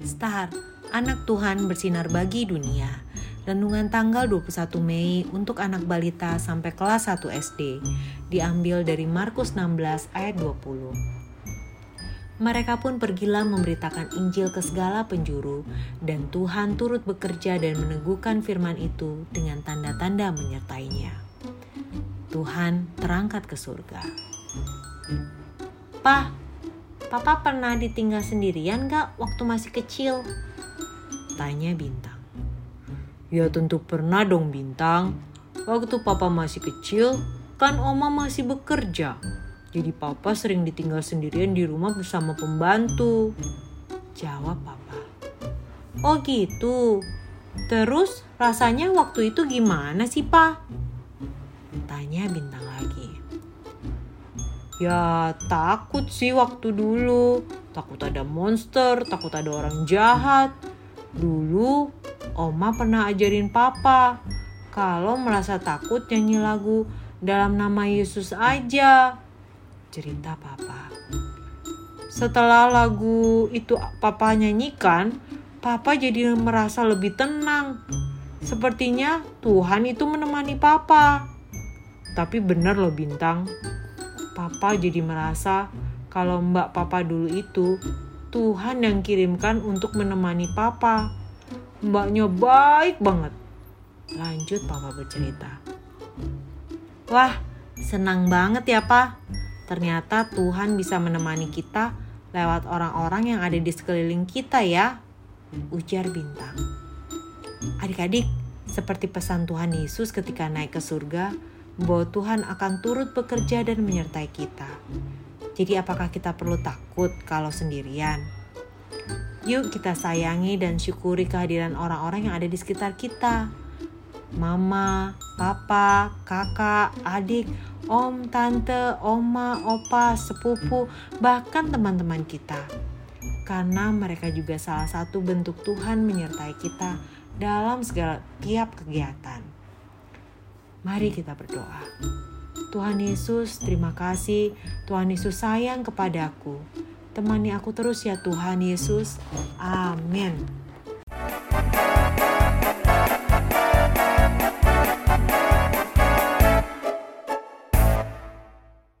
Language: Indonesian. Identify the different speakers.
Speaker 1: Star, anak Tuhan bersinar bagi dunia. Renungan tanggal 21 Mei untuk anak balita sampai kelas 1 SD. Diambil dari Markus 16 ayat 20. Mereka pun pergilah memberitakan Injil ke segala penjuru, dan Tuhan turut bekerja dan meneguhkan firman itu dengan tanda-tanda menyertainya. Tuhan terangkat ke surga. Pah, Papa pernah ditinggal sendirian gak waktu masih kecil? Tanya Bintang.
Speaker 2: Ya tentu pernah dong Bintang. Waktu Papa masih kecil, kan Oma masih bekerja. Jadi Papa sering ditinggal sendirian di rumah bersama pembantu.
Speaker 1: Jawab Papa. Oh gitu. Terus rasanya waktu itu gimana sih, Pak? Tanya Bintang lagi.
Speaker 2: Ya takut sih waktu dulu. Takut ada monster, takut ada orang jahat. Dulu Oma pernah ajarin papa kalau merasa takut nyanyi lagu dalam nama Yesus aja. Cerita papa. Setelah lagu itu papa nyanyikan, papa jadi merasa lebih tenang. Sepertinya Tuhan itu menemani papa. Tapi benar loh bintang, Papa jadi merasa kalau Mbak Papa dulu itu Tuhan yang kirimkan untuk menemani Papa. Mbaknya baik banget. Lanjut Papa bercerita.
Speaker 1: Wah, senang banget ya Pak. Ternyata Tuhan bisa menemani kita lewat orang-orang yang ada di sekeliling kita ya. Ujar Bintang. Adik-adik, seperti pesan Tuhan Yesus ketika naik ke surga, bahwa Tuhan akan turut bekerja dan menyertai kita. Jadi apakah kita perlu takut kalau sendirian? Yuk kita sayangi dan syukuri kehadiran orang-orang yang ada di sekitar kita. Mama, papa, kakak, adik, om, tante, oma, opa, sepupu, bahkan teman-teman kita. Karena mereka juga salah satu bentuk Tuhan menyertai kita dalam segala tiap kegiatan. Mari kita berdoa. Tuhan Yesus, terima kasih. Tuhan Yesus sayang kepadaku. Temani aku terus ya Tuhan Yesus. Amin.